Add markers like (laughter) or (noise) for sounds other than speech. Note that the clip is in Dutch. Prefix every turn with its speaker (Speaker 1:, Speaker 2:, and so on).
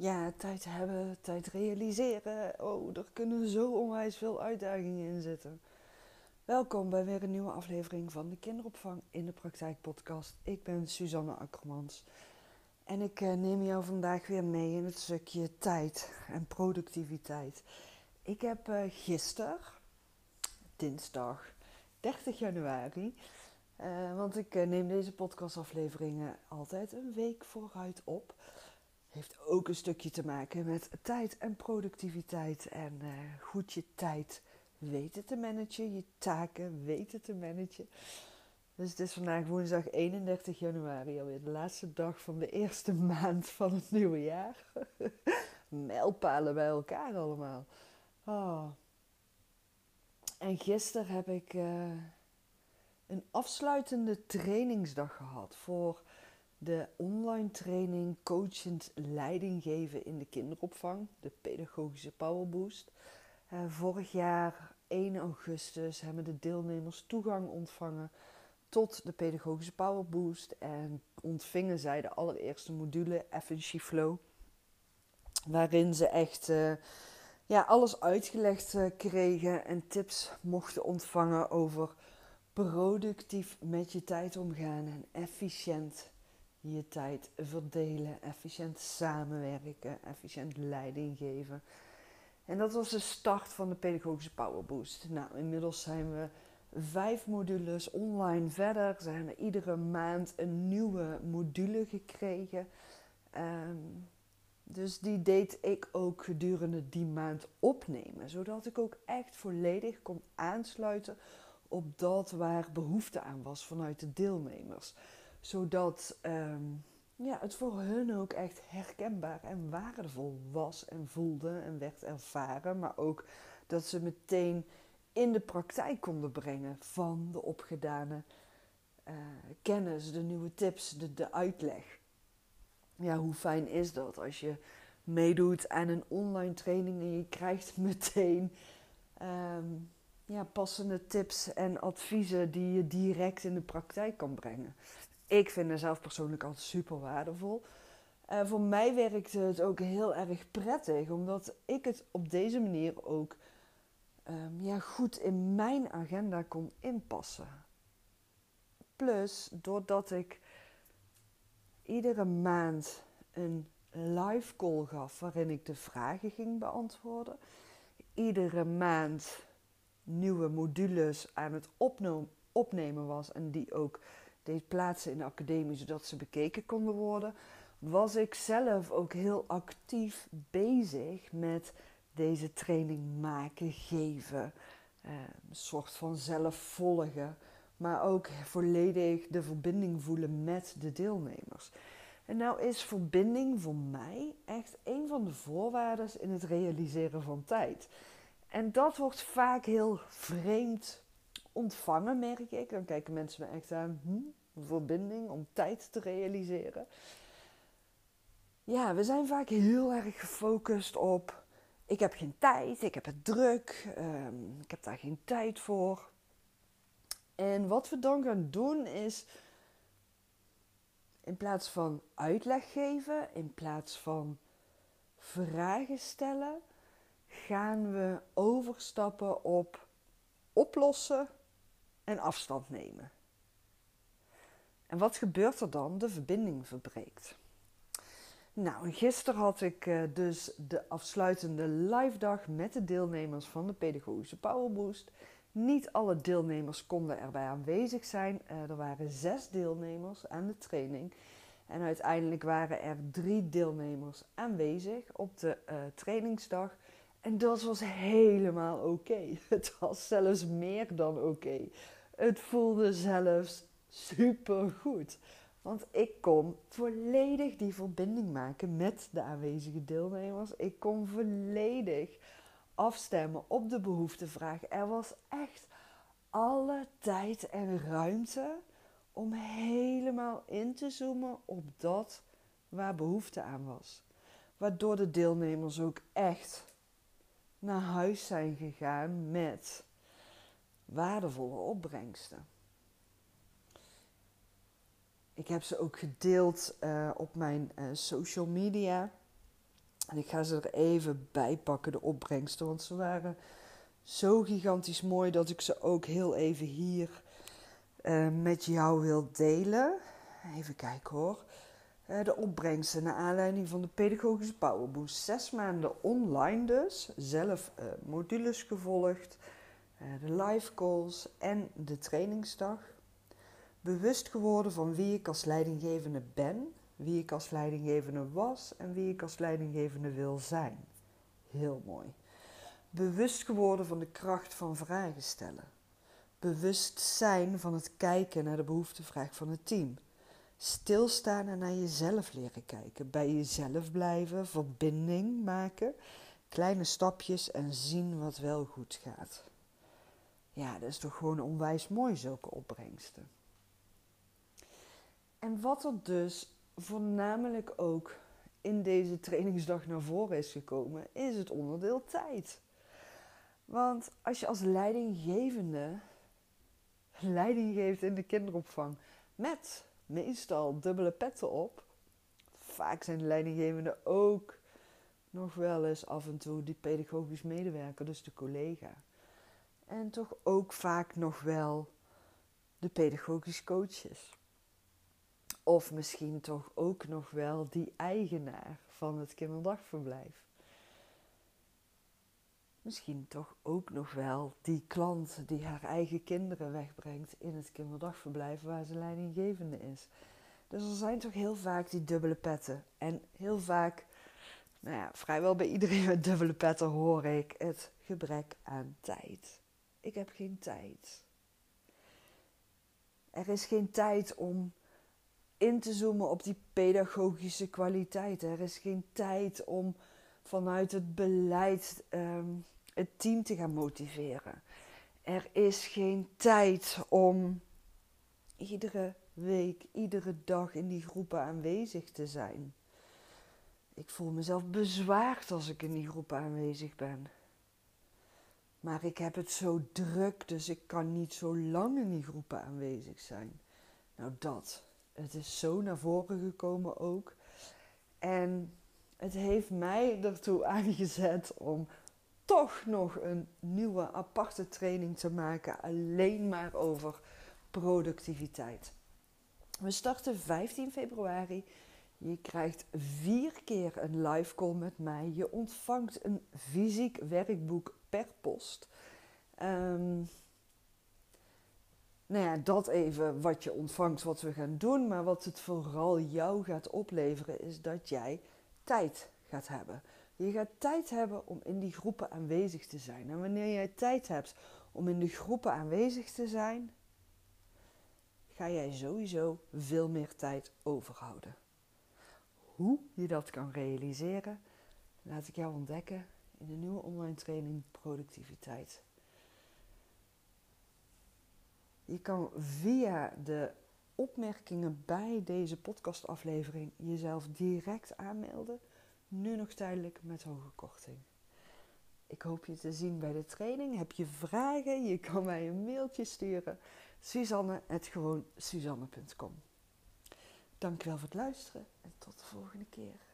Speaker 1: Ja, tijd hebben, tijd realiseren. Oh, er kunnen zo onwijs veel uitdagingen in zitten. Welkom bij weer een nieuwe aflevering van de Kinderopvang in de Praktijk podcast. Ik ben Suzanne Akkermans en ik eh, neem jou vandaag weer mee in het stukje tijd en productiviteit. Ik heb uh, gisteren, dinsdag 30 januari, uh, want ik neem deze podcastafleveringen altijd een week vooruit op. Heeft ook een stukje te maken met tijd en productiviteit en goed je tijd weten te managen, je taken weten te managen. Dus het is vandaag woensdag 31 januari, alweer de laatste dag van de eerste (laughs) maand van het nieuwe jaar. (laughs) Mijlpalen bij elkaar allemaal. Oh. En gisteren heb ik uh, een afsluitende trainingsdag gehad voor de online training coachend leiding geven in de kinderopvang, de pedagogische powerboost. Uh, vorig jaar 1 augustus hebben de deelnemers toegang ontvangen tot de pedagogische Power Boost en ontvingen zij de allereerste module Efficiency Flow, waarin ze echt uh, ja, alles uitgelegd uh, kregen en tips mochten ontvangen over productief met je tijd omgaan en efficiënt je tijd verdelen, efficiënt samenwerken, efficiënt leiding geven. En dat was de start van de pedagogische Power Boost. Nou, inmiddels zijn we vijf modules online verder. Ze hebben iedere maand een nieuwe module gekregen. Um, dus die deed ik ook gedurende die maand opnemen. Zodat ik ook echt volledig kon aansluiten op dat waar behoefte aan was vanuit de deelnemers. Zodat um, ja, het voor hun ook echt herkenbaar en waardevol was en voelde en werd ervaren. Maar ook dat ze meteen in de praktijk konden brengen van de opgedane uh, kennis, de nieuwe tips, de, de uitleg. Ja, hoe fijn is dat als je meedoet aan een online training en je krijgt (laughs) meteen um, ja, passende tips en adviezen die je direct in de praktijk kan brengen ik vind er zelf persoonlijk altijd super waardevol. Voor mij werkte het ook heel erg prettig, omdat ik het op deze manier ook um, ja, goed in mijn agenda kon inpassen. Plus, doordat ik iedere maand een live call gaf waarin ik de vragen ging beantwoorden, iedere maand nieuwe modules aan het opnemen was en die ook deed plaatsen in de academie zodat ze bekeken konden worden, was ik zelf ook heel actief bezig met deze training maken, geven, eh, een soort van zelf volgen, maar ook volledig de verbinding voelen met de deelnemers. En nou is verbinding voor mij echt een van de voorwaarden in het realiseren van tijd. En dat wordt vaak heel vreemd ontvangen, merk ik. Dan kijken mensen me echt aan, hm, verbinding om tijd te realiseren. Ja, we zijn vaak heel erg gefocust op, ik heb geen tijd, ik heb het druk, um, ik heb daar geen tijd voor. En wat we dan gaan doen is, in plaats van uitleg geven, in plaats van vragen stellen, gaan we overstappen op oplossen en afstand nemen. En wat gebeurt er dan? De verbinding verbreekt. Nou, gisteren had ik uh, dus de afsluitende live dag met de deelnemers van de Pedagogische Powerboost. Niet alle deelnemers konden erbij aanwezig zijn. Uh, er waren zes deelnemers aan de training. En uiteindelijk waren er drie deelnemers aanwezig op de uh, trainingsdag. En dat was helemaal oké. (laughs) Het was zelfs meer dan oké. Het voelde zelfs super goed. Want ik kon volledig die verbinding maken met de aanwezige deelnemers. Ik kon volledig afstemmen op de behoeftevraag. Er was echt alle tijd en ruimte om helemaal in te zoomen op dat waar behoefte aan was. Waardoor de deelnemers ook echt naar huis zijn gegaan met waardevolle opbrengsten. Ik heb ze ook gedeeld uh, op mijn uh, social media. En ik ga ze er even bij pakken, de opbrengsten. Want ze waren zo gigantisch mooi dat ik ze ook heel even hier uh, met jou wil delen. Even kijken hoor. De opbrengsten naar aanleiding van de pedagogische Powerboost. Zes maanden online dus. Zelf modules gevolgd. de live calls en de trainingsdag bewust geworden van wie ik als leidinggevende ben, wie ik als leidinggevende was en wie ik als leidinggevende wil zijn. Heel mooi. Bewust geworden van de kracht van vragen stellen. Bewust zijn van het kijken naar de behoeftevraag van het team. Stilstaan en naar jezelf leren kijken. Bij jezelf blijven, verbinding maken, kleine stapjes en zien wat wel goed gaat. Ja, dat is toch gewoon onwijs mooi, zulke opbrengsten. En wat er dus voornamelijk ook in deze trainingsdag naar voren is gekomen, is het onderdeel tijd. Want als je als leidinggevende leiding geeft in de kinderopvang met meestal dubbele petten op, vaak zijn de leidinggevenden ook nog wel eens af en toe die pedagogisch medewerker, dus de collega. En toch ook vaak nog wel de pedagogisch coaches. Of misschien toch ook nog wel die eigenaar van het kinderdagverblijf. Misschien toch ook nog wel die klant die haar eigen kinderen wegbrengt in het kinderdagverblijf waar ze leidinggevende is. Dus er zijn toch heel vaak die dubbele petten. En heel vaak, nou ja, vrijwel bij iedereen met dubbele petten hoor ik het gebrek aan tijd. Ik heb geen tijd. Er is geen tijd om in te zoomen op die pedagogische kwaliteit. Er is geen tijd om vanuit het beleid ehm, het team te gaan motiveren. Er is geen tijd om iedere week, iedere dag in die groepen aanwezig te zijn. Ik voel mezelf bezwaard als ik in die groepen aanwezig ben. Maar ik heb het zo druk, dus ik kan niet zo lang in die groepen aanwezig zijn. Nou, dat het is zo naar voren gekomen ook. En het heeft mij ertoe (laughs) aangezet om toch nog een nieuwe aparte training te maken, alleen maar over productiviteit. We starten 15 februari. Je krijgt vier keer een live call met mij. Je ontvangt een fysiek werkboek per post. Um, nou ja, dat even wat je ontvangt, wat we gaan doen. Maar wat het vooral jou gaat opleveren, is dat jij tijd gaat hebben. Je gaat tijd hebben om in die groepen aanwezig te zijn. En wanneer jij tijd hebt om in de groepen aanwezig te zijn, ga jij sowieso veel meer tijd overhouden. Hoe je dat kan realiseren, laat ik jou ontdekken in de nieuwe online training Productiviteit. Je kan via de opmerkingen bij deze podcastaflevering jezelf direct aanmelden. Nu nog tijdelijk met hoge korting. Ik hoop je te zien bij de training. Heb je vragen? Je kan mij een mailtje sturen. Suzanne.gewoon Suzanne.com Dankjewel voor het luisteren en tot de volgende keer.